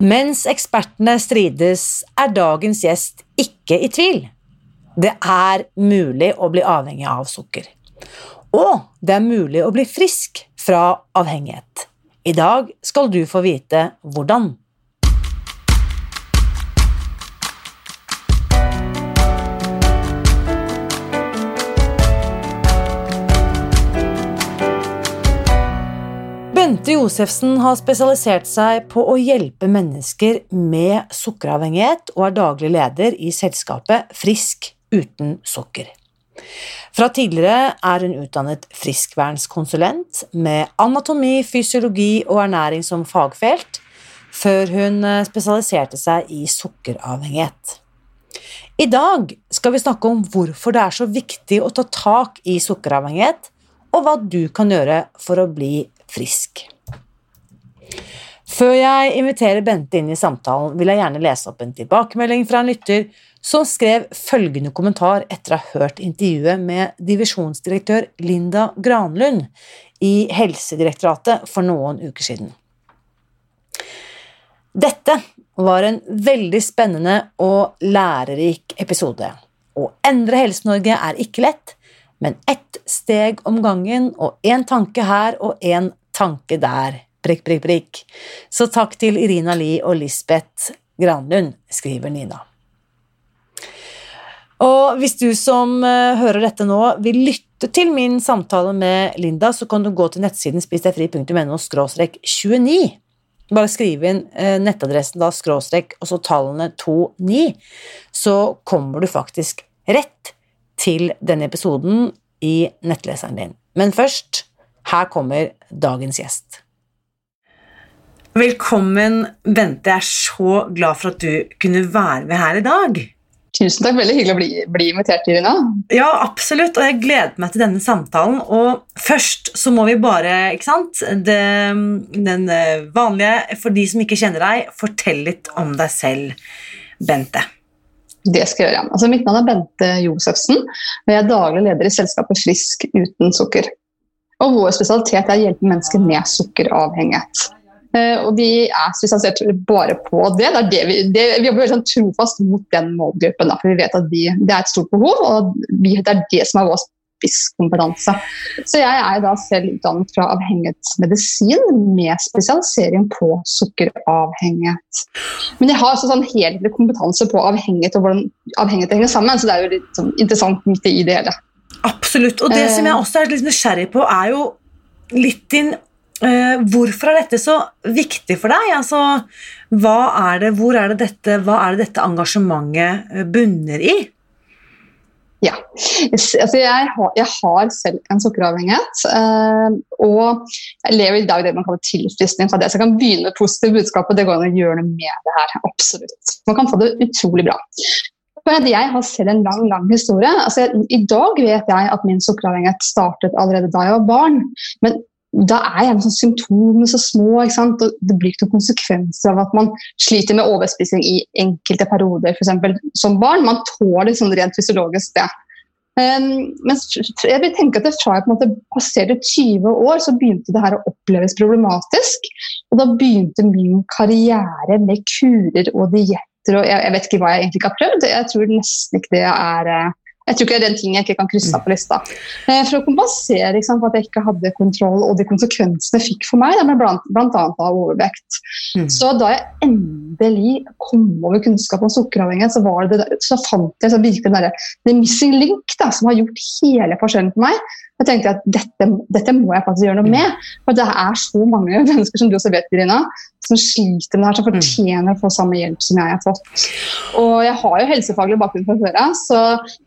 Mens ekspertene strides, er dagens gjest ikke i tvil. Det er mulig å bli avhengig av sukker. Og det er mulig å bli frisk fra avhengighet. I dag skal du få vite hvordan. Bente Josefsen har spesialisert seg på å hjelpe mennesker med sukkeravhengighet og er daglig leder i selskapet Frisk uten sukker. Fra tidligere er hun utdannet friskvernskonsulent med anatomi, fysiologi og ernæring som fagfelt, før hun eh, spesialiserte seg i sukkeravhengighet. I dag skal vi snakke om hvorfor det er så viktig å ta tak i sukkeravhengighet, og hva du kan gjøre for å bli frisk. Før jeg inviterer Bente inn i samtalen, vil jeg gjerne lese opp en tilbakemelding fra en lytter som skrev følgende kommentar etter å ha hørt intervjuet med divisjonsdirektør Linda Granlund i Helsedirektoratet for noen uker siden. Dette var en veldig spennende og lærerik episode. Å endre Helse-Norge er ikke lett, men ett steg om gangen og én tanke her og én tanke der. Prikk, prikk, prikk. Så takk til Irina Lie og Lisbeth Granlund, skriver Nina. Og hvis du som uh, hører dette nå, vil lytte til min samtale med Linda, så kan du gå til nettsiden spisdegfri.no 29. Bare skriv inn uh, nettadressen da, skråstrek, og så tallene 29, så kommer du faktisk rett til denne episoden i nettleseren din. Men først her kommer dagens gjest. Velkommen, Bente. Jeg er så glad for at du kunne være med her i dag. Tusen takk. Veldig hyggelig å bli, bli invitert, Irina. Ja, absolutt, og jeg gleder meg til denne samtalen. Og først så må vi bare, ikke sant det, Den eh, vanlige, for de som ikke kjenner deg, fortell litt om deg selv, Bente. Det skal jeg gjøre. Altså, mitt navn er Bente Josefsen, og jeg er daglig leder i selskapet Frisk uten sukker. Og vår spesialitet er å hjelpe mennesker med sukkeravhengighet. Uh, og vi er spesialisert bare på det. det, det, vi, det vi, jobber veldig sånn trofast mot den målgruppen. Da, for vi vet at de, det er et stort behov, og vi, det er det som er vår spisskompetanse. Så jeg er da selv utdannet fra avhengighetsmedisin med spesialisering på sukkeravhengighet. Men jeg har også sånn helhetlig kompetanse på avhengighet og hvordan avhengighet henger sammen, så det er jo litt sånn, interessant midt i det hele. Absolutt. Og det som jeg eh. også er litt nysgjerrig på, er jo litt din uh, Hvorfor er dette så viktig for deg? Altså, er det, hvor er det dette, hva er det dette engasjementet eh, bunner i? Ja. Altså jeg, har, jeg, har, selv en sukkeravhengighet. Eh, og jeg lever i dag det man kaller tilfriskning fra det. Så jeg kan begynne med positive budskap, og det går an å gjøre noe med det her. Absolutt. Man kan få det utrolig bra. Jeg har selv en lang lang historie. Altså, I dag vet jeg at min sukkeravhengighet startet allerede da jeg var barn. Men da er gjerne sånn symptomene så små. ikke sant? Og det blir ikke noen konsekvenser av at man sliter med overspising i enkelte perioder, f.eks. som barn. Man tåler sånn rent fysiologisk det. Um, men jeg vil tenke at fra jeg på en måte passerte 20 år, så begynte det her å oppleves problematisk. Og da begynte min karriere med kurer og dietter og jeg, jeg, vet ikke hva jeg egentlig ikke har prøvd. Jeg tror nesten ikke det er eh, jeg tror ikke det er den ting jeg ikke kan krysse av på lista. Eh, for å kompensere liksom, for at jeg ikke hadde kontroll og de konsekvensene jeg fikk for meg, det blant, blant annet av overvekt. Mm. Så da jeg endelig kom over kunnskap om sukkeravhengighet, så, så, fant jeg så virkelig den der, missing link da, som har gjort hele forskjellen for meg. Jeg tenkte at dette, dette, må jeg faktisk gjøre noe med. For det er så mange mennesker som du også vet, Irina, som sliter med det her, som mm. fortjener å få samme hjelp som jeg har fått. Og jeg har jo helsefaglig bakgrunn fra før av, så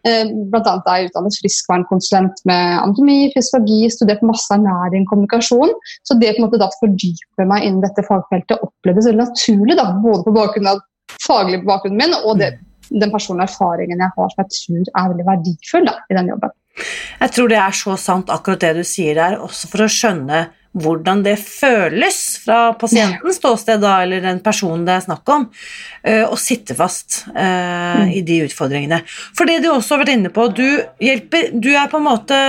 eh, bl.a. er jeg utdannet friskvernkonsulent med anatomi, fysiologi, studert masse ernæring, kommunikasjon. Så det på en måte da fordype meg innen dette fagfeltet opplevdes veldig naturlig, da, både på bakgrunn av faglig bakgrunnen min og det, den personlige erfaringen jeg har som jeg tror er veldig verdifull da, i den jobben. Jeg tror det er så sant, akkurat det du sier der, også for å skjønne hvordan det føles fra pasientens ståsted, da, eller den personen det er snakk om, uh, å sitte fast uh, mm. i de utfordringene. For det du også har vært inne på, du hjelper Du er på en måte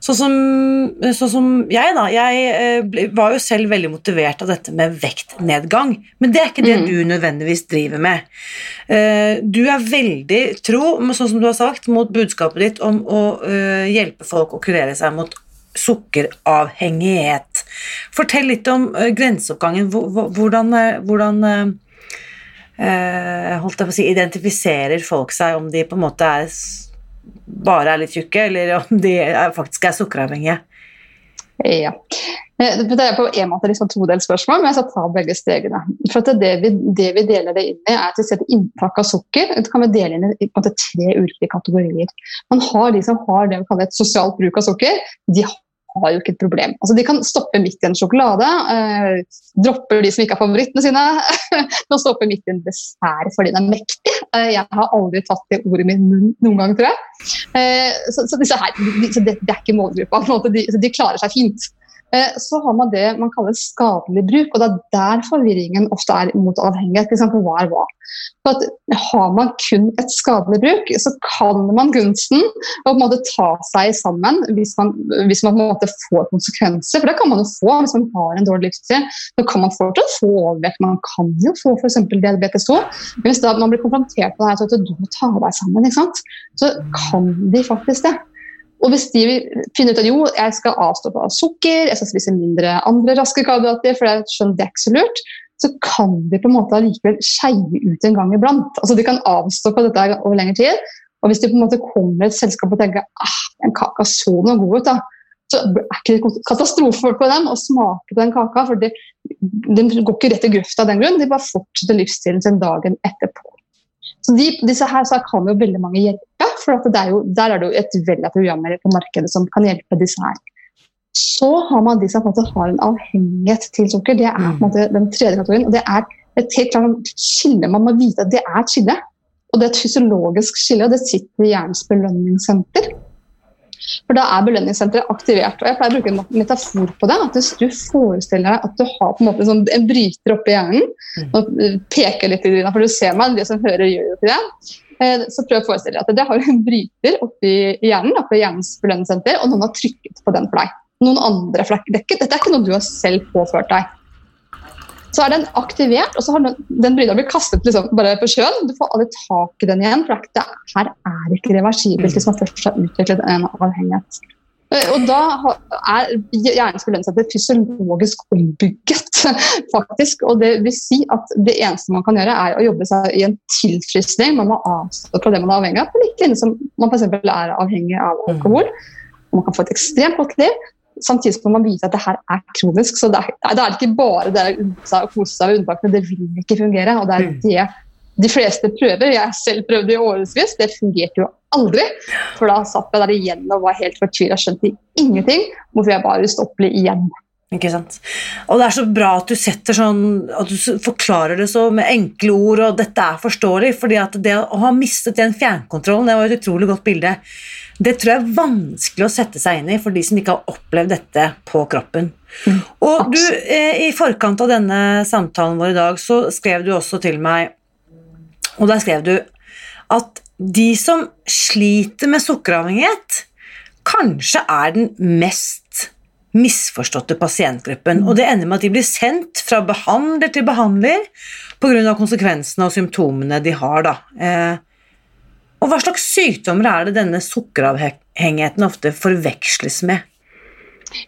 Sånn som, sånn som, jeg, da. Jeg eh, var jo selv veldig motivert av dette med vektnedgang. Men det er ikke det mm. du nødvendigvis driver med. Eh, du er veldig tro, sånn som du har sagt, mot budskapet ditt om å eh, hjelpe folk å kurere seg mot sukkeravhengighet. Fortell litt om grenseoppgangen. Hvordan, hvordan holdt jeg på å si, identifiserer folk seg, om de på en måte er bare er litt tjukke, eller om de faktisk er sukkeravhengige? Ja. Det er på en måte liksom todelt spørsmål, men jeg skal ta begge stegene. For det vi, det, vi, deler det inn i, er at vi setter inntak av sukker det kan vi dele inn i tre ulike kategorier. Man har de som har det vi kaller et sosialt bruk av sukker. De har jo ikke et problem. Altså, de kan stoppe midt i en sjokolade, eh, dropper de som ikke er favorittene sine. de stopper midt i en dessert fordi den er mektig. Eh, jeg har aldri tatt det ordet i min munn noen gang, tror jeg. Eh, så, så, her, så det, det, er ikke målgruppa. De, de klarer seg fint. Eh, så har man det man kaller skadelig bruk, og det er der forvirringen ofte er mot avhengighet. Liksom, hva er hva. For at Har man kun et skadelig bruk, så kan man gunsten å på en måte ta seg sammen hvis man, hvis man på en måte får konsekvenser. For det kan man jo få hvis man har en dårlig livsstil. Så kan man fortsatt få overvekt. Man kan jo få f.eks. diabetes 2. Men hvis da man blir konfrontert med det her, så at du ta deg sammen, så kan de faktisk det. Og hvis de finner ut at jo, jeg skal avstå fra sukker, jeg skal spise mindre andre raske karbohydrater, for jeg skjønner det er ikke så lurt, så kan de på en måte allikevel skeie ut en gang iblant. Altså De kan avstå på dette over lengre tid. Og hvis de på en måte kommer i et selskap og tenker ah, den kaka så noe god ut, da, så er det ikke katastrofe for dem å smake på den kaka. for de, de går ikke rett i grøfta av den grunn, de bare fortsetter livsstilen sin dagen etterpå. Så de, disse her så kan jo veldig mange hjelpe, for er jo, der er det jo et vell av programmer på markedet som kan hjelpe disse her. Så har man de som på en måte har en avhengighet til sukker. Det er på en mm. måte den tredje kategorien. og Det er et helt klart skille. Man må vite at det er et skille. Og det er et fysiologisk skille, og det sitter i hjernens belønningssenter. For da er belønningssenteret aktivert. og Jeg pleier å bruke en metafor på det. at Hvis du forestiller deg at du har på en måte sånn, en bryter oppi hjernen mm. og peker litt i dina, for du ser meg, de som hører gjør jo ikke det. Eh, så prøv å forestille deg at det har en bryter oppi hjernen, oppi hjernens belønningssenter, og noen har trykket på den for deg. Noen andre flekker. Dette er ikke noe du har selv påført deg. Så er den aktivert, og så har den, den blitt kastet liksom bare på sjøen. Du får aldri tak i den igjen, for det her er ikke reversibelt hvis man først har utviklet en avhengighet. Eh, og da er hjernens belønningssenter fysiologisk ombygget, faktisk. Og det vil si at det eneste man kan gjøre, er å jobbe seg i en tilfriskning. Man må avstå fra det man er avhengig av, på like linje som man f.eks. er avhengig av alkohol. Man kan få et ekstremt godt liv, samtidig som man viser at det her er kronisk. Så det er, det er ikke bare det å kose seg ved unntakene, det vil ikke fungere. og det er mm. det de fleste prøver. Jeg selv prøvde i årevis, det fungerte jo aldri. For da satt jeg der igjen og var helt fortvila, skjønte ingenting. Hvorfor jeg bare ustoppelig igjen. Ikke sant? Og det er så bra at du setter sånn At du forklarer det så med enkle ord, og dette er forståelig. fordi at det å ha mistet den fjernkontrollen, det var et utrolig godt bilde. Det tror jeg er vanskelig å sette seg inn i for de som ikke har opplevd dette på kroppen. Mm, og du, eh, I forkant av denne samtalen vår i dag så skrev du også til meg, og der skrev du at de som sliter med sukkeravhengighet, kanskje er den mest misforståtte pasientgruppen. Og det ender med at de blir sendt fra behandler til behandler pga. konsekvensene og symptomene de har. Da. Og hva slags sykdommer er det denne sukkeravhengigheten ofte forveksles med?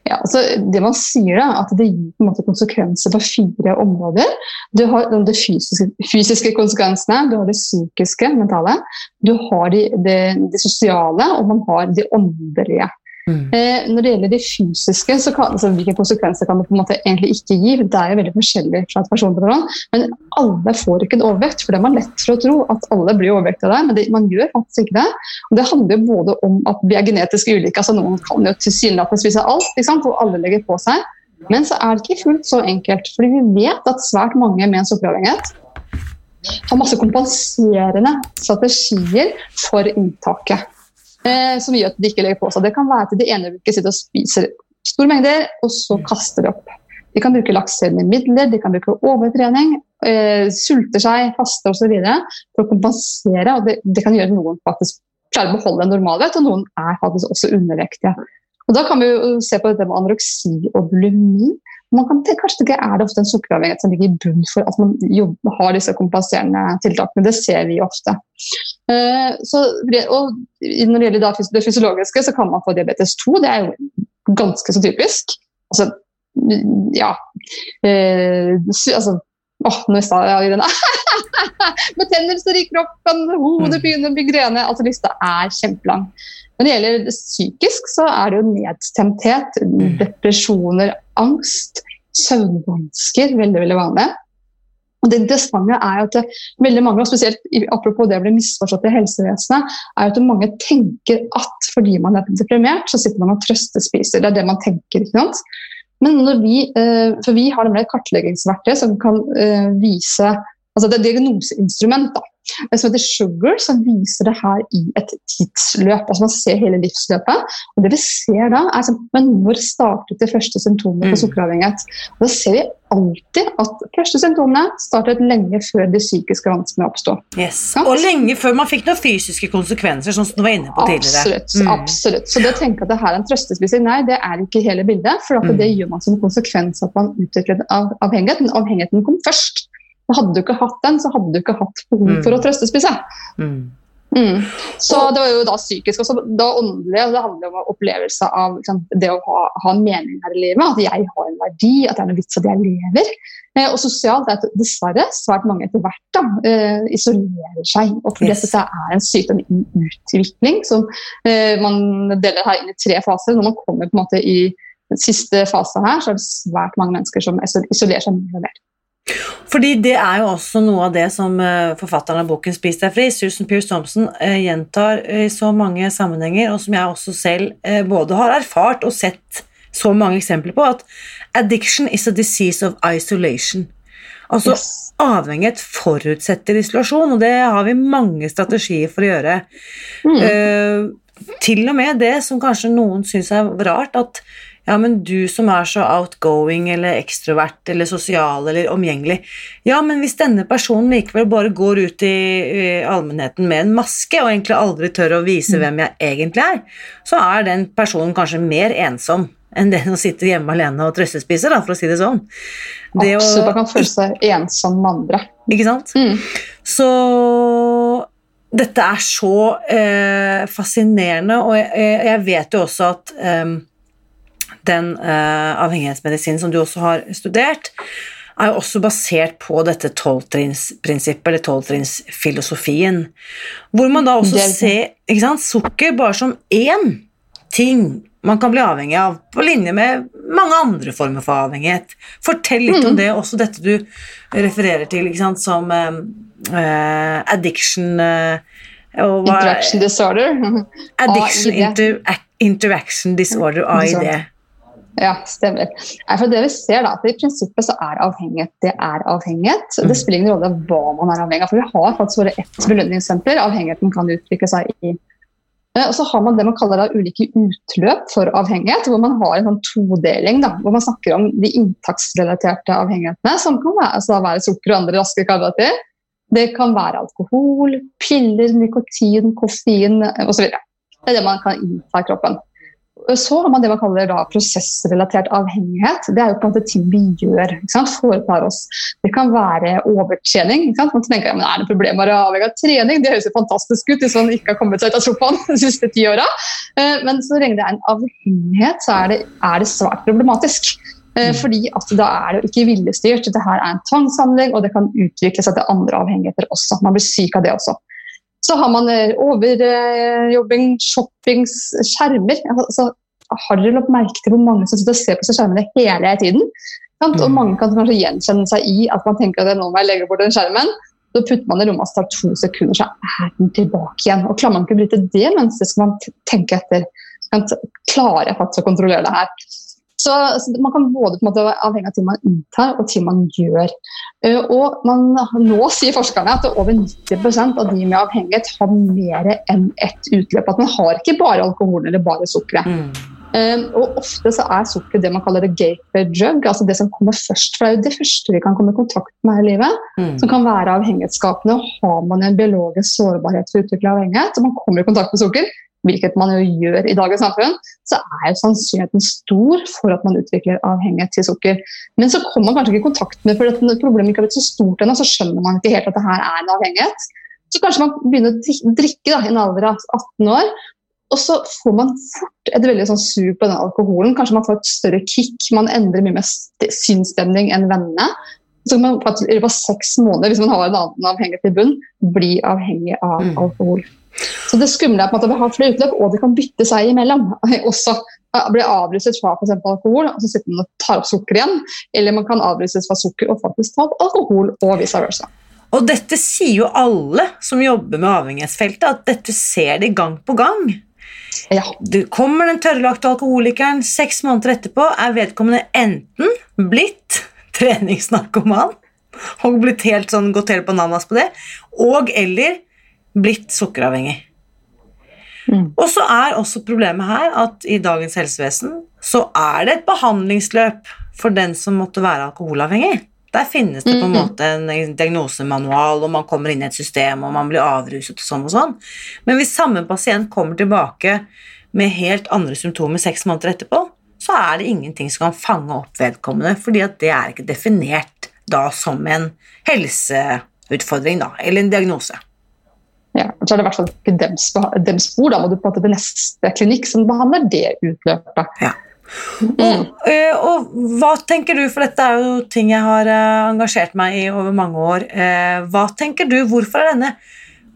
Ja, altså det man sier da, at Det gir på en måte konsekvenser på fire områder. Du har de fysiske, fysiske konsekvensene, du har det psykiske, mentale, du har de, de, de sosiale, og man har de åndelige. Mm. Eh, når det gjelder de fysiske, så kan, altså, hvilke konsekvenser kan det på en måte egentlig ikke gi? Det er jo veldig forskjellig fra person til men alle får ikke en overvekt. For det er man lett for å tro at alle blir overvektige av det, men det, man gjør faktisk ikke det. Og Det handler jo både om at vi er genetisk ulike, altså noen kan jo tilsynelatende spise alt, og alle legger på seg. Men så er det ikke fullt så enkelt, fordi vi vet at svært mange med en sukkeravhengighet har masse kompenserende strategier for inntaket eh, som gjør at de ikke legger på seg. Det kan være at de ene ikke sitter og spiser store mengder, og så mm. kaster de opp. De kan bruke lakserende midler, de kan bruke overtrening, eh, sulter seg, faste osv. for å kompensere. og det, det, kan gjøre noen faktisk klarer å beholde en normalvekt, og noen er faktisk også undervektige. Og Da kan vi jo se på dette med anoreksi og bulimi. Kan kanskje ikke Er det ofte en sukkeravhengighet som ligger i bunn for at man jobber, har disse kompenserende tiltakene? Det ser vi ofte. Uh, så, og Når det gjelder det fysiologiske, så kan man få diabetes 2. Det er jo ganske så typisk. Altså, ja uh, altså, Åh, nå sa jeg Irene. Betennelser i kroppen, hodet begynner å bli migrene. Altså, lista er kjempelang. Når det gjelder psykisk, så er det jo nedstemthet, mm. depresjoner, angst, søvnvansker. Veldig veldig vanlig. Og det interessante er at veldig mange, og spesielt apropos det å bli misforstått i helsevesenet, er at mange tenker at fordi man er deprimert, så sitter man og trøstespiser. Det er det man tenker. ikke sant? Men vi, eh, for vi har nemlig et kartleggingsverktøy som kan eh, vise altså Det et diagnoseinstrument da, som heter Sugar, som viser det her i et tidsløp. altså Man ser hele livsløpet. og det vi ser da er som, men Når startet de første symptomene på mm. sukkeravhengighet? Og Da ser vi alltid at første symptomene startet lenge før de psykiske vanskene oppsto. Yes. Ja? Og lenge før man fikk noen fysiske konsekvenser, sånn som du var inne på tidligere. Absolutt. Mm. absolutt. Så det å tenke at det her er en trøstespising, nei, det er ikke hele bildet. For mm. det gjør man som konsekvens av at man utvikler avhengighet. Men avhengigheten kom først. Hadde du ikke hatt den, så hadde du ikke hatt behov mm. for å trøstespise. Mm. Mm. Så det var jo da psykisk. Og da åndelig. Det handler om opplevelse av liksom, det å ha, ha, en mening her i livet. At jeg har en verdi, at det er noe vits at jeg lever. Eh, og sosialt er det dessverre svært mange etter hvert da, eh, isolerer seg. Og fordi yes. dette er en sykdom i utvikling som eh, man deler her inn i tre faser. Når man kommer på en måte i siste fase her, så er det svært mange mennesker som isolerer seg mer og mer. Fordi det er jo også noe av det som eh, forfatteren av boken 'Spis deg fri', Susan Pierce Thompson, eh, gjentar i så mange sammenhenger, og som jeg også selv eh, både har erfart og sett så mange eksempler på, at addiction is a disease of isolation. Altså yes. avhengighet forutsetter isolasjon, og det har vi mange strategier for å gjøre. Mm. Uh, til og med det som kanskje noen syns er rart, at ja, men du som er så outgoing eller ekstrovert eller sosial eller omgjengelig Ja, men hvis denne personen likevel bare går ut i, i allmennheten med en maske og egentlig aldri tør å vise mm. hvem jeg egentlig er, så er den personen kanskje mer ensom enn den som sitter hjemme alene og trøstespiser, da, for å si det sånn. Det Absolutt, man kan føle seg ensom med andre. Ikke sant? Mm. Så dette er så eh, fascinerende, og jeg, jeg, vet jo også at eh, den uh, avhengighetsmedisinen som du også har studert, er jo også basert på dette tolvtrinnsprinsippet, eller tolvtrinnsfilosofien, hvor man da også ser sant, sukker bare som én ting man kan bli avhengig av, på linje med mange andre former for avhengighet. Fortell litt mm. om det, også dette du refererer til sant, som uh, addiction uh, Interaction disorder. Addiction inter, interaction disorder, AID. Ja, stemmer. For det vi ser da, at I prinsippet så er avhengighet det er avhengighet. Det mm. spiller ingen rolle hva man er avhengig av. For vi har faktisk bare ett belønningssenter avhengigheten kan utvikle seg i. Eh, og så har man det man kaller da ulike utløp for avhengighet, hvor man har en sånn todeling. da, Hvor man snakker om de inntaksrelaterte avhengighetene, som kan være, altså være sukker og andre raske karbohydrater. Det kan være alkohol, piller, nikotin, koffein osv. Det er det man kan innta i kroppen. Så har man det man kaller da prosessrelatert avhengighet. Det er jo på en måte ting vi gjør. foretar oss. Det kan være overtrening. Man tenker men er det problemer med å avhengig av trening? Det høres jo fantastisk ut hvis man ikke har kommet seg ut av sofaen de siste ti åra. Eh, men så lenge det er en avhengighet, så er det, er det svært problematisk. Eh, mm. Fordi at da er det ikke viljestyrt. Dette er en tvangshandling, og det kan utvikle seg til andre avhengigheter også. Man blir syk av det også. Så har man eh, overjobbing, shopping, skjermer. Altså, har dere lagt merke til hvor mange som sitter og ser på seg skjermene hele tiden? Og mm. mange kan kanskje gjenkjenne seg i at man tenker at nå må jeg legge bort den skjermen. Så putter man i rommet og tar to sekunder, så er den tilbake igjen. Og Klarer man ikke å bryte det mens det skal man tenke etter. Klarer jeg faktisk å kontrollere det her? Så, så, Man kan både på en måte være avhengig av ting man inntar og ting man gjør. Uh, og man, Nå sier forskerne at over 90% av de med avhengighet har mer enn ett utløp. At man har ikke bare alkoholen eller bare sukkeret. Mm. Um, og Ofte så er sukker det man kaller det gateway drug, altså det som kommer først. for Det er jo det første vi kan komme i kontakt med her i livet, mm. som kan være avhengighetsskapende. Har man en biologisk sårbarhet for å utvikle avhengighet, og man kommer i kontakt med sukker, hvilket man jo gjør i dagens samfunn, så er jo sannsynligheten stor for at man utvikler avhengighet til sukker. Men så kommer man kanskje ikke i kontakt med for dette problemet ikke har blitt så stort ennå, så skjønner man ikke helt at det her er en avhengighet. Så kanskje man begynner å drikke da, i en alder av 18 år, og så får man fort et veldig sånn sug på den alkoholen. Kanskje man får et større kick, man endrer mye mer synsstemning enn vennene. Så kan man i løpet av seks måneder, hvis man har en annen avhengighet i bunn, bli avhengig av mm. Så det skumle er på en måte at vi har flere utløp, og det kan bytte seg imellom. Også bli avruset fra f.eks. alkohol, og så sitter man og tar opp sukker igjen. Eller man kan avlyses fra sukker og faktisk ta opp alkohol, og vice versa. Og dette sier jo alle som jobber med avhengighetsfeltet, at dette ser de gang på gang. Ja. Du kommer den tørrlagte alkoholikeren, seks måneder etterpå er vedkommende enten blitt treningsnarkoman og blitt helt sånn, gått helt bananas på det, og eller blitt sukkeravhengig. Mm. Og så er også problemet her at i dagens helsevesen så er det et behandlingsløp for den som måtte være alkoholavhengig. Der finnes det på en måte en diagnosemanual, og man kommer inn i et system, og man blir avruset og sånn og sånn. Men hvis samme pasient kommer tilbake med helt andre symptomer seks måneder etterpå, så er det ingenting som kan fange opp vedkommende, fordi at det er ikke definert da som en helseutfordring, da, eller en diagnose. Ja, så er det i hvert fall ikke dems, dems spor, da må du på en måte til neste klinikk som behandler det utløpet. Ja. Mm. Og, eh, og, hva tenker du, for dette er jo ting jeg har eh, engasjert meg i over mange år. Eh, hva tenker du, hvorfor er denne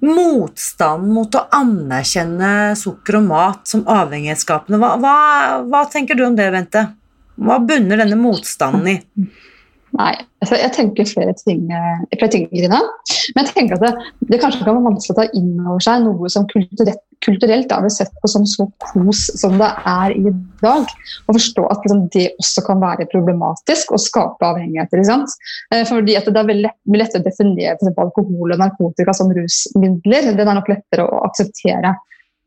motstanden mot å anerkjenne sukker og mat som avhengighetsskapende. Hva, hva, hva, tenker du om det, Bente? Hva bunner denne motstanden i? Nei, altså jeg tenker flere ting, eh, flere ting Irina. Men jeg tenker at det, det, kanskje kan være vanskelig å ta inn over seg noe som kulturelt, kulturelt er sett på som så kos som det er i dag. Og forstå at liksom, det også kan være problematisk og skape avhengigheter. Eh, fordi at Det er veldig lett, lettere å definere alkohol og narkotika som rusmidler. Den er nok lettere å akseptere.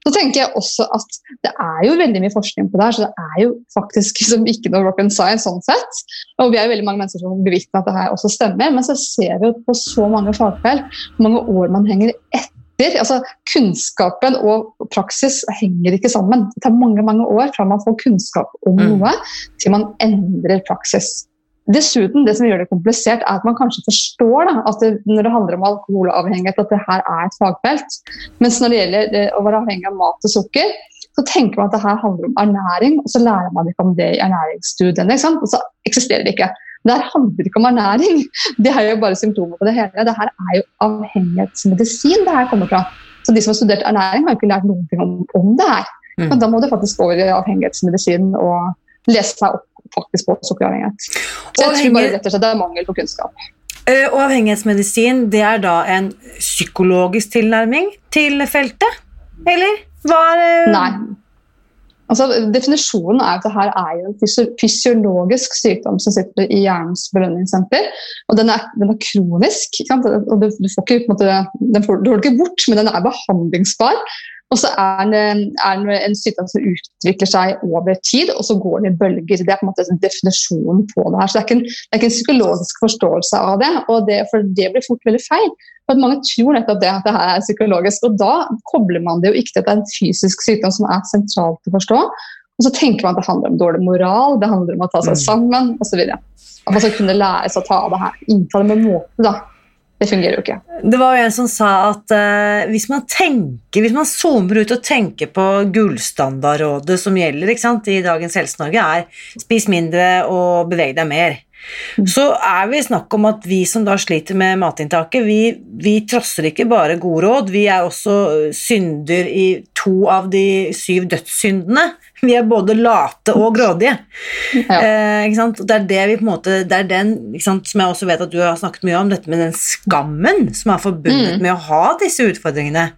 Så tenker jeg også at Det er jo veldig mye forskning på det her, så det er jo faktisk liksom ikke noe rock and science sånn sett. Og vi er jo veldig mange mennesker som bevitner at det her også stemmer, men så ser vi jo på så mange fagfelt hvor mange år man henger etter. Altså, kunnskapen og praksis henger ikke sammen. Det tar mange mange år fra man får kunnskap om mm. noe, til man endrer praksis. Dessuten, det som gjør det komplisert, er at man kanskje forstår da, at det, når det handler om alkoholavhengighet, at det her er et fagfelt. Mens når det gjelder det, å være avhengig av mat og sukker, så tenker man at det her handler om ernæring, og så lærer man ikke om det i ernæringsstudiene. Og så eksisterer det ikke. Det her handler ikke om ernæring. Det er jo bare symptomer på det hele. Det her er jo avhengighetsmedisin det her kommer fra. Så de som har studert ernæring, har jo ikke lært noe om, om det her. Mm. Men da må du faktisk over i avhengighetsmedisin og lese seg opp faktisk på sukkeravhengighet. Så jeg tror bare rett og slett det er mangel på kunnskap. Eh, og avhengighetsmedisin det er da en psykologisk tilnærming til feltet? Eller? Hva er Nei. Altså, definisjonen er at det her er jo en fysiologisk sykdom som sitter i hjernens belønningssenter. og Den er, den er kronisk. og du, du, får ikke, måte, den får, du får ikke bort, men den er behandlingsbar. Og så er det, er den en sykdom som utvikler seg over tid, og så går den i bølger. Det er på en måte definisjonen på det her. Så det er ikke en, er ikke en psykologisk forståelse av det, og det, for det blir fort veldig feil. For at Mange tror nettopp det at det her er psykologisk, og da kobler man det jo ikke til at det er en fysisk sykdom som er sentralt å forstå. Og så tenker man at det handler om dårlig moral, det handler om å ta seg mm. sammen osv. At man skal kunne lære seg å ta av det her, innta det med måte. da det fungerer jo ikke. Det var jo en som sa at uh, hvis man tenker, hvis man zoomer ut og tenker på gullstandardrådet som gjelder sant, i dagens Helse-Norge, er spis mindre og beveg deg mer. Mm. Så er vi snakk om at vi som da sliter med matinntaket, vi, vi trosser ikke bare gode råd, vi er også synder i to av de syv dødssyndene. Vi er både late og grådige. Ja. Eh, det er det vi på en måte Det er den, som jeg også vet at du har snakket mye om, dette med den skammen som er forbundet mm. med å ha disse utfordringene.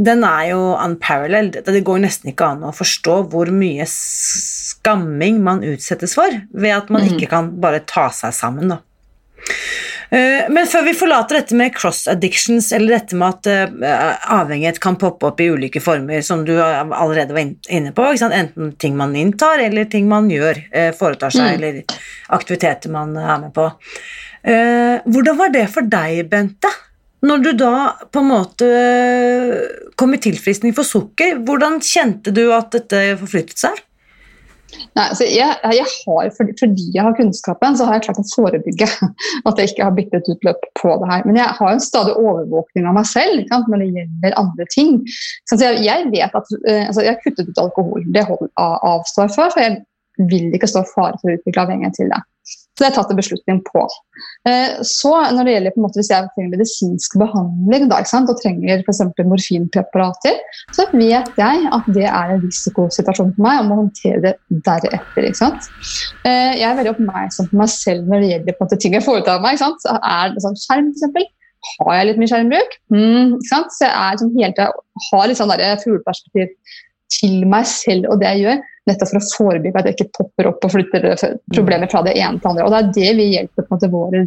Den er jo unparalleled. Det går nesten ikke an å forstå hvor mye skamming man utsettes for ved at man mm. ikke kan bare ta seg sammen. da. Eh, men før vi forlater dette med cross addictions, eller dette med at eh, avhengighet kan poppe opp i ulike former, som du allerede var inne på, enten ting man inntar, eller ting man gjør, eh, foretar seg, mm. eller aktiviteter man er med på. Hvordan var det for deg, Bente? når du da på en måte kom i tilfriskning for sukker, hvordan kjente du at dette forflyttet seg? Nei, altså jeg, jeg har, fordi jeg har kunnskapen, så har jeg klart å forebygge at jeg ikke har byttet ut løp på det her. Men jeg har en stadig overvåkning av meg selv sant, når det gjelder andre ting. Så jeg, jeg vet at uh, altså Jeg har kuttet ut alkohol, det holder avstår for, for jeg vil ikke stå i fare for å utvikle avhengighet til det. Så det har jeg tatt en beslutning på. Eh, så når det gjelder på en måte, Hvis jeg trenger medisinsk behandling da, og trenger f.eks. morfinpreparater, så vet jeg at det er en risikosituasjon for meg og må håndtere det deretter. Eh, jeg er veldig oppmerksom på meg selv når det gjelder på en måte, ting jeg foretar meg. Er det sånn Skjerm, f.eks. Har jeg litt mye skjermbruk? Mm? Så jeg er liksom helt, har litt sånn fugleperspektiv til meg selv og det jeg gjør, nettopp for å forebygge at jeg ikke popper opp og flytter problemer fra det ene til det andre. Og det er det vi hjelper på en måte våre,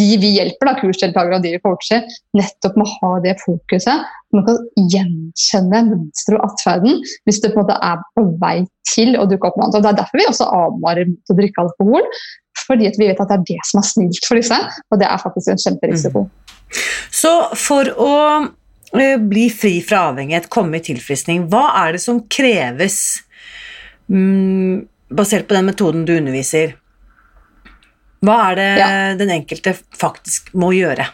de vi hjelper, da, kursdeltakere og de vi coacher, nettopp med å ha det fokuset. Man kan gjenkjenne mønsteret og atferden hvis det på en måte er på vei til å dukke opp noe annet. Og Det er derfor vi også advarer mot å drikke alkohol. Fordi vi vet at det er det som er snilt for disse, og det er faktisk en kjemperisiko. Mm. Så for å eh, bli fri fra avhengighet, komme i tilfriskning, hva er det som kreves mm, basert på den metoden du underviser, hva er det ja. den enkelte faktisk må gjøre?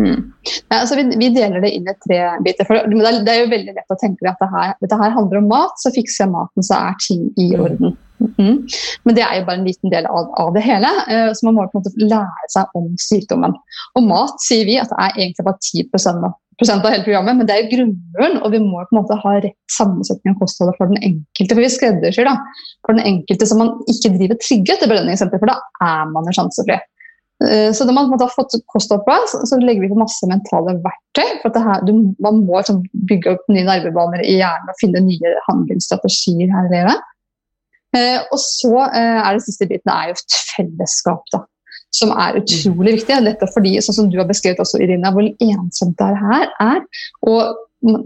Mm. Ja, altså vi, vi, deler det inn i tre biter. For det, det er jo veldig lett å tenke at det her, dette her handler om mat, så fikser jeg maten, så er ting i mm. orden. Mm. Men det er jo bare en liten del av, av det hele. Uh, så man må på en måte lære seg om sykdommen. Og mat sier vi at det er egentlig bare 10 av av hele programmet, men det er jo grunnmuren, og vi må på en måte ha rett sammensetning av kostholdet for den enkelte. For vi skreddersyr da, for den enkelte så man ikke driver trygge etter belønningssenter, for da er man jo sjansefri. Eh, så når man har fått kosthold så legger vi på masse mentale verktøy. for her, du, Man må liksom bygge opp nye nervebaner i hjernen og finne nye handlingsstrategier her i livet. Eh, og så eh, er det siste biten er jo et fellesskap. da som er utrolig viktig. Dette fordi, sånn som du har beskrevet også, Irina, hvor ensomt det her er. Og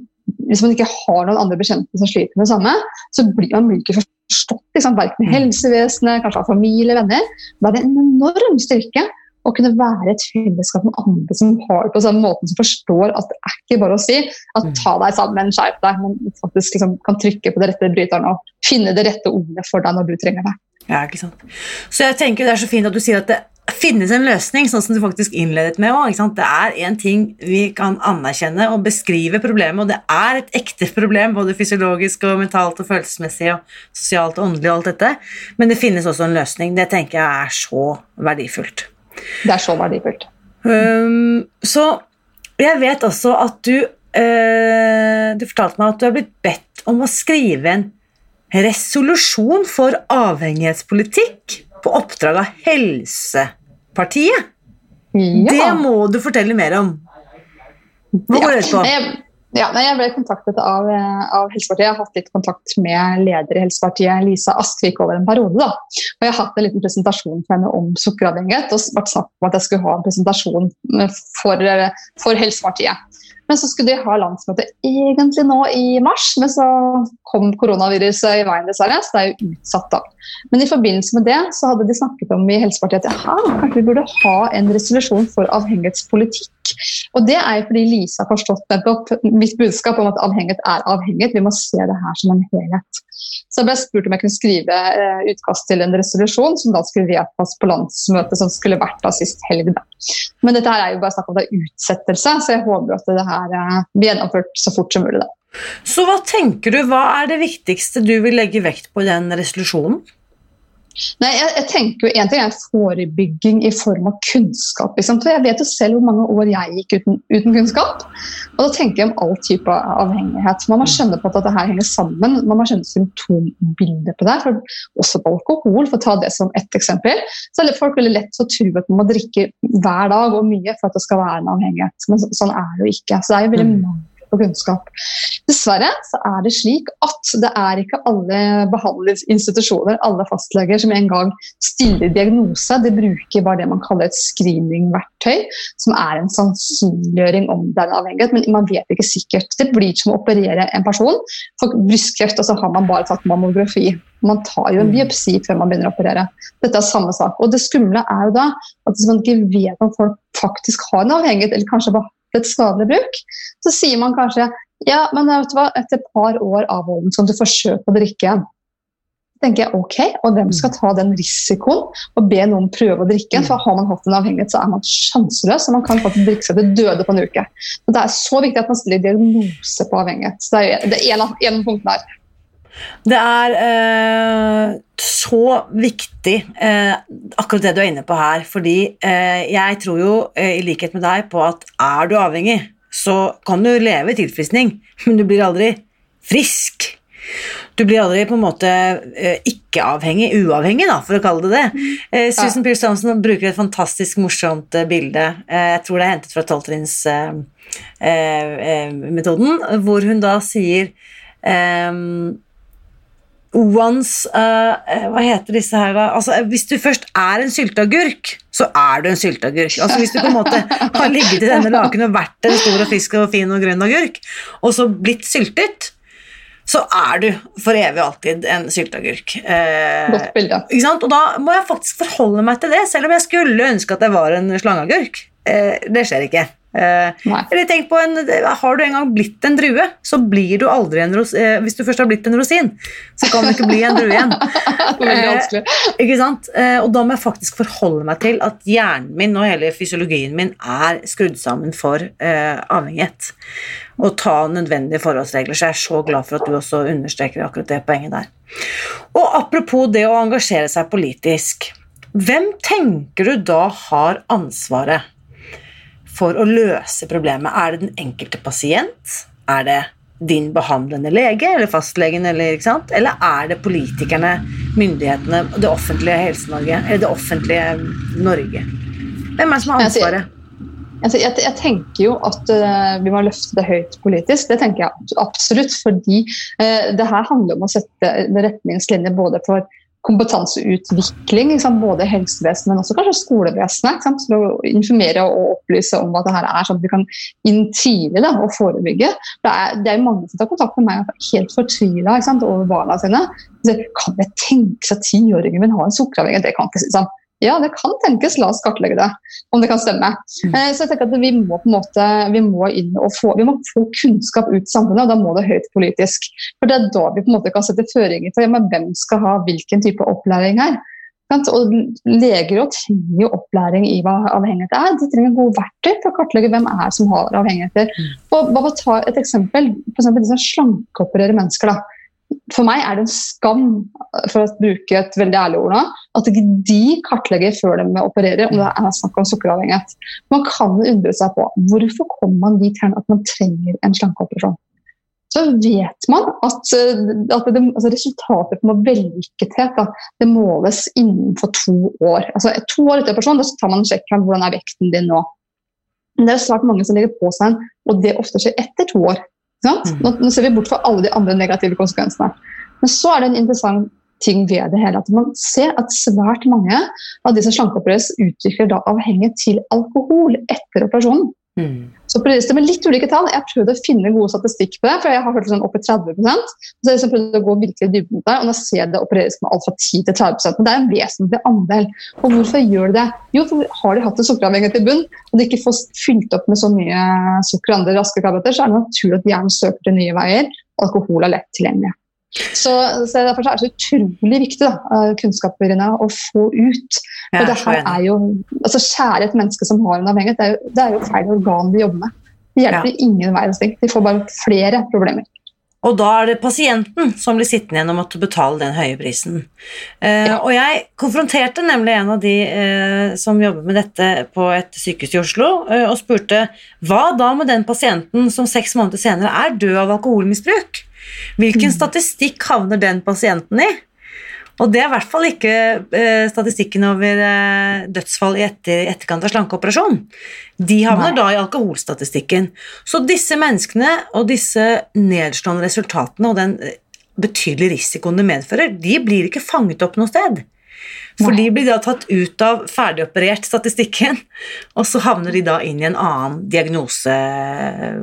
hvis man ikke har noen andre bekjente som sliter med det samme, så blir man ikke forstått. Liksom, verken i mm. helsevesenet, kanskje av familie, venner. Da er det en enorm styrke å kunne være et fellesskap med andre som har det på samme måten, som forstår at det er ikke bare å si at mm. ta deg sammen, skjerp deg, men faktisk liksom kan trykke på det rette bryteren og finne det rette ordet for deg når du trenger det. Ja, ikke sant. Så jeg tenker det er så fint at du sier at det finnes en løsning, sånn som du faktisk innledet med òg. Det er én ting vi kan anerkjenne og beskrive problemet, og det er et ekte problem, både fysiologisk og mentalt og følelsesmessig og sosialt og åndelig og alt dette, men det finnes også en løsning. Det tenker jeg er så verdifullt. Det er så verdifullt. Um, så jeg vet også at du uh, Du fortalte meg at du har blitt bedt om å skrive en resolusjon for avhengighetspolitikk på oppdrag av Helsepartiet. Ja. Det må du fortelle mer om. Hva går det ut på? Ja, jeg ble kontaktet av, av, Helsepartiet. Jeg har hatt litt kontakt med leder i Helsepartiet, Lisa Askvik, over en periode. Da. Og jeg har hatt en liten presentasjon for henne om sukkeravhengighet. Og vært sagt om at jeg skulle ha en presentasjon for, for Helsepartiet. Men så skulle de ha landsmøte egentlig nå i mars, men så kom koronaviruset i veien, dessverre. Så det er jo utsatt, da. Men i forbindelse med det så hadde de snakket om i Helsepartiet at ja, kanskje vi burde ha en resolusjon for avhengighetspolitikk. Og det er jo fordi Lisa har forstått nettopp mitt budskap om at avhengighet er avhengighet. Vi må se det her som en helhet. Så jeg ble spurt om jeg kunne skrive eh, utkast til en resolusjon som da skulle vedtas på landsmøtet som skulle vært da sist helg. Men dette her er jo bare snakk om det er utsettelse, så jeg håper at det her eh, blir gjennomført så fort som mulig. Da. Så hva tenker du, hva er det viktigste du vil legge vekt på i den resolusjonen? Nei, jeg, jeg, tenker jo En ting er forebygging i form av kunnskap. Liksom. For Jeg vet jo selv hvor mange år jeg gikk uten, uten, kunnskap. Og da tenker jeg om all type avhengighet. Man må skjønne på at dette her henger sammen. Man må skjønne symptombildet på det. For også på alkohol, for å ta det som ett eksempel. Så er folk veldig lett å tro at man må drikke hver dag og mye for at det skal være en avhengighet. Men sånn er det jo ikke. Så det er jo veldig mange mm på kunnskap. Dessverre så er det slik at det er ikke alle behandlingsinstitusjoner, alle fastleger, som en gang stiller diagnose. De bruker bare det man kaller et screeningverktøy, som er en sannsynliggjøring om den avhengighet, men man vet ikke sikkert. Det blir som å operere en person for brystkreft, og så har man bare tatt mammografi. Man tar jo en mm. biopsi før man begynner å operere. Dette er samme sak. Og det skumle er jo da at hvis man ikke vet om folk faktisk har en avhengighet, eller kanskje bare stoppet skadelig bruk, så sier man kanskje ja, men vet du hva, etter et par år avholden kan du forsøke å drikke igjen tenker jeg ok, og hvem skal ta den risikoen og be noen prøve å drikke? For har man hatt en avhengighet, så er man sjanseløs, og man kan faktisk drikke seg til døde på en uke. Men det er så viktig at man stiller diagnose på avhengighet. Så det er en, av, en av punktene her. Det er eh, så viktig, eh, akkurat det du er inne på her. Fordi eh, jeg tror jo, eh, i likhet med deg, på at er du avhengig, så kan du leve i tilfriskning, men du blir aldri frisk. Du blir aldri på en måte eh, ikke-avhengig, uavhengig, da, for å kalle det det. Eh, Susan ja. Pierce Thompson bruker et fantastisk morsomt eh, bilde. Jeg tror det er hentet fra tolvtrinnsmetoden, hvor hun da sier um, Once uh, Hva heter disse her, da? Altså, hvis du først er en sylteagurk, så er du en sylteagurk. Altså, hvis du på en måte har ligget i denne laken og vært en stor og frisk og fin og grønn agurk, og så blitt syltet, så er du for evig og alltid en sylteagurk. Eh, Godt bilde. Og da må jeg faktisk forholde meg til det, selv om jeg skulle ønske at jeg var en slangeagurk. Eh, det skjer ikke. Eh, eller tenk på en, Har du en gang blitt en drue, så blir du aldri en ros, eh, Hvis du først har blitt en rosin, så kan du ikke bli en drue igjen. eh, ikke sant? Eh, og da må jeg faktisk forholde meg til at hjernen min og hele fysiologien min er skrudd sammen for eh, avhengighet. Og ta nødvendige forholdsregler. Så jeg er så glad for at du også understreker akkurat det poenget der. Og apropos det å engasjere seg politisk. Hvem tenker du da har ansvaret for å løse problemet? Er det den enkelte pasient? Er det din behandlende lege eller fastlegen, eller, eller er det politikerne, myndighetene, det offentlige Helse-Norge, eller det offentlige Norge? Hvem er det som har ansvaret? Altså, jeg, jeg, tenker jo at uh, vi må løfte det høyt politisk. Det tenker jeg absolutt. Fordi uh, det her handler om å sette retningslinjer både for kompetanseutvikling, både i helsevesenet, men også kanskje skolevesenet. For å informere og opplyse om at det her er sånn at vi kan inn tidlig da, og forebygge. Det er, det er mange som tar kontakt med meg og er helt fortvila over barna sine. Så, kan det seg at tiåringen min har en sukkeravhengighet? Det kan ikke si sånn. Ja, det kan tenkes. La oss kartlegge det, om det kan stemme. Mm. Eh, så jeg tenker at Vi må på en måte, vi må inn og få, vi må få kunnskap ut i samfunnet, og da må det høyt politisk. For Det er da vi på en måte kan sette føringer for ja, hvem skal ha hvilken type opplæring her. Og Leger og trenger opplæring i hva avhengighet er. De trenger gode verktøy for å kartlegge hvem er som har avhengigheter. Mm. Og bare ta et eksempel, for eksempel de som slankeopererer mennesker. da for meg er det en skam, for å bruke et veldig ærlig ord nå, at ikke de kartlegger før de opererer om det er snakk om sukkeravhengighet. Man kan undre seg på hvorfor kommer man dit hen at man trenger en slankeoperasjon. Så vet man at, at det, altså resultatet på vellykkethet det måles innenfor to år. Altså To år etter operasjon da tar man en sjekk hvordan er vekten din nå. Men det er svært mange som legger på seg en, og det ofte skjer etter to år. Mm. Nå, nå, ser vi bort fra alle de andre negative konsekvensene. Men så er det en interessant ting ved det hele at man ser at svært mange av de som slankeopereres, utvikler da avhengighet til alkohol etter operasjonen. Mm. Så det med litt ulike tall. Jeg prøvde å finne gode statistikk på det, for jeg har hørt sånn opp i 30% Så jeg liksom prøvde å gå virkelig dybden på det, og nå ser jeg det opereres med alt fra 10 til 30 Men det er en vesentlig andel. Og hvorfor gjør de det? Jo, for har de hatt en sukkeravhengighet i bunn, og de ikke får fylt opp med så mye sukker og andre raske karbohydrater, så er det naturlig at hjernen søker til nye veier. Alkohol er lett tilgjengelig. Så, så, Derfor er det så utrolig viktig da, eh, kunnskapene å få ut. For det her er jo, altså Kjære et menneske som har en avhengighet, det er jo, det er jo feil organ de jobber med. Det hjelper ja. ingen verdens ting. De får bare flere problemer. Og da er det pasienten som blir sittende igjen og måtte betale den høye prisen. Eh, ja. Og jeg konfronterte nemlig en av de eh, som jobber med dette på et sykehus i Oslo, eh, og spurte hva da med den pasienten som seks måneder senere er død av alkoholmisbruk? Hvilken mm. statistikk havner den pasienten i? Og det er i hvert fall ikke eh, statistikken over eh, dødsfall i etter, etterkant av slankeoperasjon. De havner Nei. da i alkoholstatistikken. Så disse menneskene og disse nedslående resultatene og den eh, betydelige risikoen det medfører, de blir ikke fanget opp noe sted. For Nei. de blir da tatt ut av ferdigoperert statistikken, og så havner de da inn i en annen diagnose,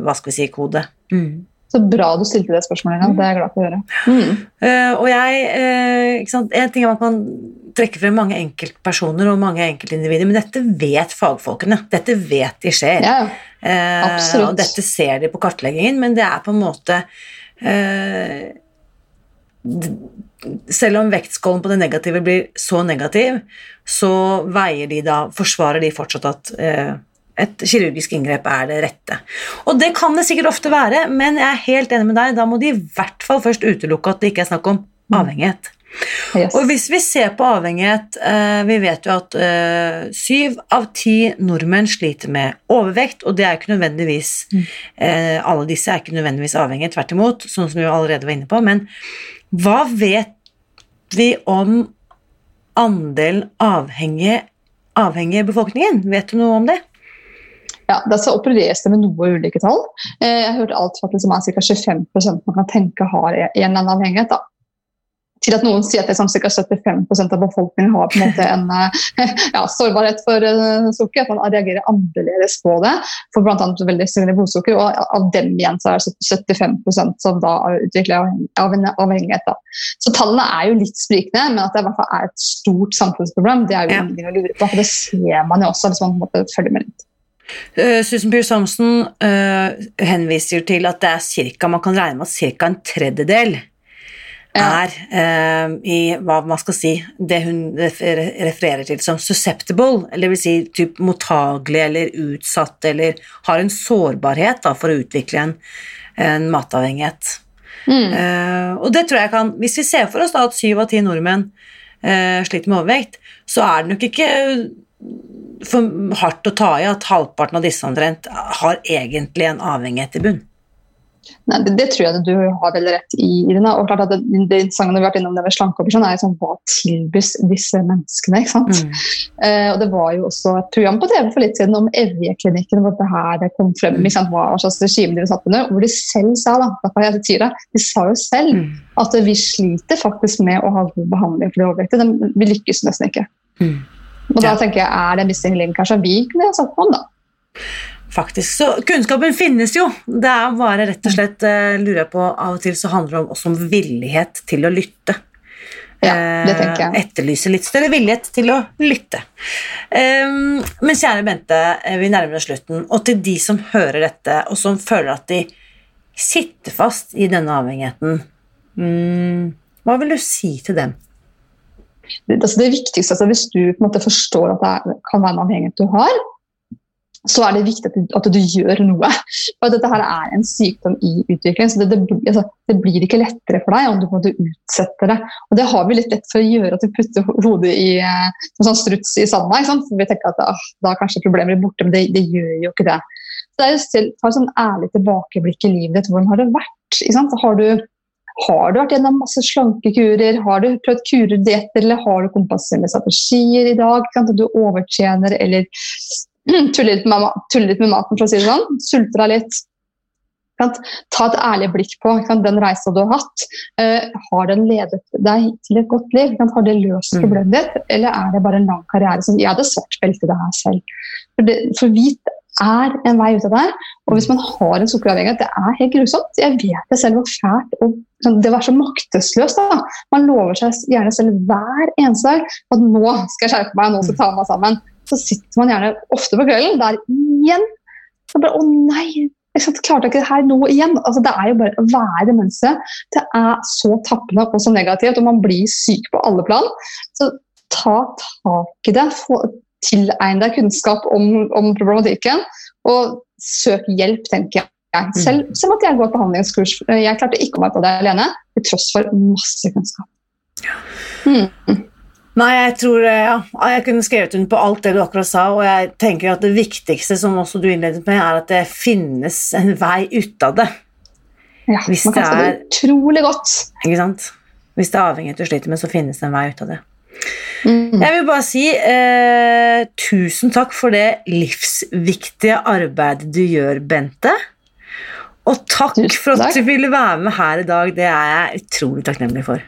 hva skal vi si, kode. Mm. Så bra du stilte det spørsmålet. Mm. Det er jeg glad for å høre. Mm. Uh, og jeg, uh, En ting er at man trekker frem mange enkeltpersoner og mange enkeltindivider, men dette vet fagfolkene. Dette vet de skjer. Ja. uh, og dette ser de på kartleggingen, men det er på en måte Selv om vektskålen på det negative blir så negativ, så veier de da Forsvarer de fortsatt at et kirurgisk inngrep er det rette. Og det kan det sikkert ofte være, men jeg er helt enig med deg, da må de i hvert fall først utelukke at det ikke er snakk om mm. avhengighet. Yes. Og hvis vi ser på avhengighet eh, Vi vet jo at eh, syv av ti nordmenn sliter med overvekt, og det er ikke nødvendigvis mm. eh, Alle disse er ikke nødvendigvis avhengige, tvert imot, sånn som vi allerede var inne på. Men hva vet vi om andelen avhengige, avhengige befolkningen? Vet du noe om det? Ja, da så opereres det med noe ulike tall. Jeg har hørt alt fra at det er ca. 25% man kan tenke har en eller annen avhengighet. Da til at noen sier at liksom, ca. 75% av befolkningen har på en måte en eh, ja, sårbarhet for uh, sukker. At man reagerer annerledes på det. For bl.a. veldig strenge blodsukker. Og av dem igjen så er det 75 som da utvikler avhengighet. Da. Så tallene er jo litt sprikende, men at det i hvert fall er et stort samfunnsproblem, det er jo ingenting å lure på. For det ser man jo også hvis man på en måte følger med litt. Uh, Susan Pearce Thompson uh, henviser til at det er cirka, man kan regne med at ca. en tredjedel er uh, i hva man skal si det hun refererer til som susceptible, eller vil si typ mottagelig eller utsatt eller har en sårbarhet da, for å utvikle en, en matavhengighet. Mm. Uh, og det tror jeg kan Hvis vi ser for oss da at syv av ti nordmenn uh, sliter med overvekt, så er det nok ikke for hardt å ta i at halvparten av disse omtrent har egentlig en avhengighet i bunn. Nei, det, det, tror jeg du har veldig rett i. Irina. og klart at Det, det interessante vi har vært innom det med slankeoperasjon, er liksom, hva tilbys disse menneskene. ikke sant? Mm. Eh, og Det var jo også et program på TV for litt siden om Evje-klinikken, hvor det her kom frem hva slags regime de satt under. Hvor de selv sa da, jeg sier det, de sa jo selv mm. at vi sliter faktisk med å ha god behandling for de overvektige. Vi lykkes nesten ikke. Mm. Og da tenker jeg, Er det link kanskje vi kunne satt på om, da? Faktisk. Så kunnskapen finnes jo. Det er bare rett og slett uh, lurer på Av og til så handler det også om villighet til å lytte. Ja, det tenker jeg. Uh, etterlyse litt større villighet til å lytte. Um, men kjære Bente, eh, vi nærmer oss slutten. Og til de som hører dette, og som føler at de sitter fast i denne avhengigheten, um, hva vil du si til dem? Altså det viktigste, altså Hvis du på en måte forstår at det kan være en avhengighet du har, så er det viktig at du, at du, gjør noe. For dette her er en sykdom i utvikling, så det, det, altså, det, blir ikke lettere for deg om du måtte utsette det. Og det har vi litt lett for å gjøre, at du putter hodet i eh, sånn struts i sanda. Vi tenker at ah, da kanskje problemet borte, men det, det, gjør jo ikke det. Så det er jo selv, Ta et sånn ærlig tilbakeblikk i livet ditt. Hvordan har det vært? Har du, har du vært gjennom masse slankekurer? Har du prøvd kurer, dietter, eller har du kompenserende strategier i dag? Kan du overtjener eller tuller litt, med, tuller litt med maten, for å si det sånn. Sulter deg litt. Ta et ærlig blikk på den reisa du har hatt. Uh, har den ledet deg til et godt liv? Har det løst mm. problemet ditt, eller er det bare en lang karriere som Jeg hadde svart belte det her selv. For, det, for hvit er en vei ut av det. Og hvis man har en sukkeravhengighet, det er helt grusomt. Jeg vet det selv hvor fælt og sånn, det var så maktesløst. da. Man lover seg gjerne selv hver eneste dag at nå skal jeg skjerpe meg, nå skal jeg ta meg sammen så sitter man gjerne ofte på kvelden der igjen. Og bare, Å nei, jeg klarte ikke det her nå igjen. Altså, det er jo bare å være menneske. Det er så tappende og så negativt, og man blir syk på alle plan. Så ta tak i det. Tilegn deg kunnskap om, om, problematikken, og søk hjelp, tenker jeg. Mm. Selv, selv at jeg går behandlingskurs. Jeg klarte ikke å være på det alene, til tross for masse kunnskap. Mm. Nei, jeg tror eh, ja, jeg kunne skrevet under på alt det du akkurat sa, og jeg tenker at det viktigste, som også du innledet med, er at det finnes en vei ut av det. Ja, Hvis man kan det er, utrolig godt. Ikke sant? Hvis det er avhengighet du sliter med, så finnes det en vei ut av det. Mm. Jeg vil bare si eh, tusen takk for det livsviktige arbeidet du gjør, Bente. Og takk, takk for at du ville være med her i dag. Det er jeg utrolig takknemlig for.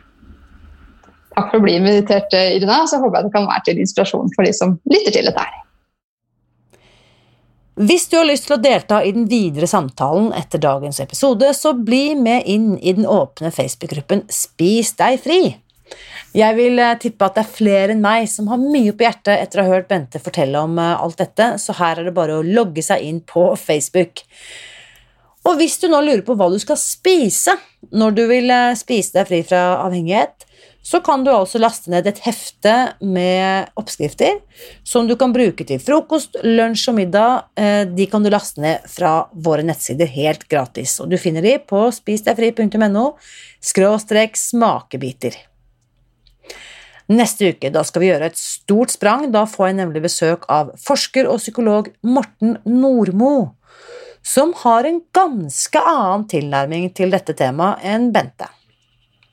Takk for å bli invitert, eh, Irina. Så håper jeg det kan være til inspirasjon for de som lytter til dette her. Hvis du har lyst til å delta i den videre samtalen etter dagens episode, så bli med inn i den åpne Facebook-gruppen Spis deg fri. Jeg vil eh, tippe at det er flere enn meg som har mye på hjertet etter å ha hørt Bente fortelle om eh, alt dette, så her er det bare å logge seg inn på Facebook. Og hvis du nå lurer på hva du skal spise når du vil eh, spise deg fri fra avhengighet, så kan du altså laste ned et hefte med oppskrifter som du kan bruke til frokost, lunsj og middag. De kan du laste ned fra våre nettsider helt gratis, og du finner de på spisdegfri.no skråstrek smakebiter. Neste uke da skal vi gjøre et stort sprang. Da får jeg nemlig besøk av forsker og psykolog Morten Nordmo, som har en ganske annen tilnærming til dette temaet enn Bente.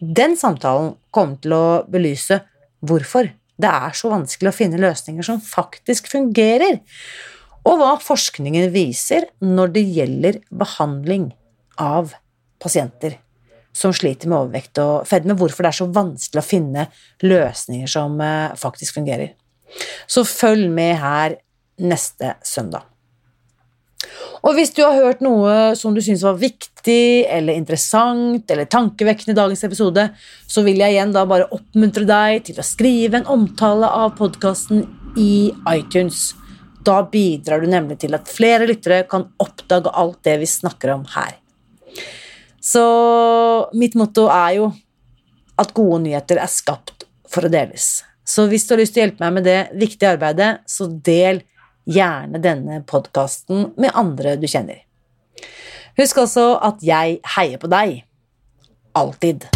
Den samtalen kommer til å belyse hvorfor det er så vanskelig å finne løsninger som faktisk fungerer, og hva forskningen viser når det gjelder behandling av pasienter som sliter med overvekt og fedme, hvorfor det er så vanskelig å finne løsninger som eh, faktisk fungerer. Så følg med her neste søndag. Og hvis du har hørt noe som du syns var viktig eller interessant eller tankevekkende i dagens episode, så vil jeg igjen da bare oppmuntre deg til å skrive en omtale av podkasten i iTunes. Da bidrar du nemlig til at flere lyttere kan oppdage alt det vi snakker om her. Så mitt motto er jo at gode nyheter er skapt for å deles. Så hvis du har lyst til å hjelpe meg med det viktige arbeidet, så del gjerne denne podkasten med andre du kjenner. Husk også at jeg heier på deg. Alltid.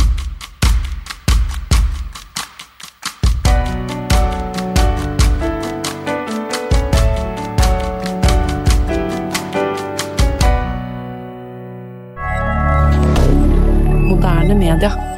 Canada.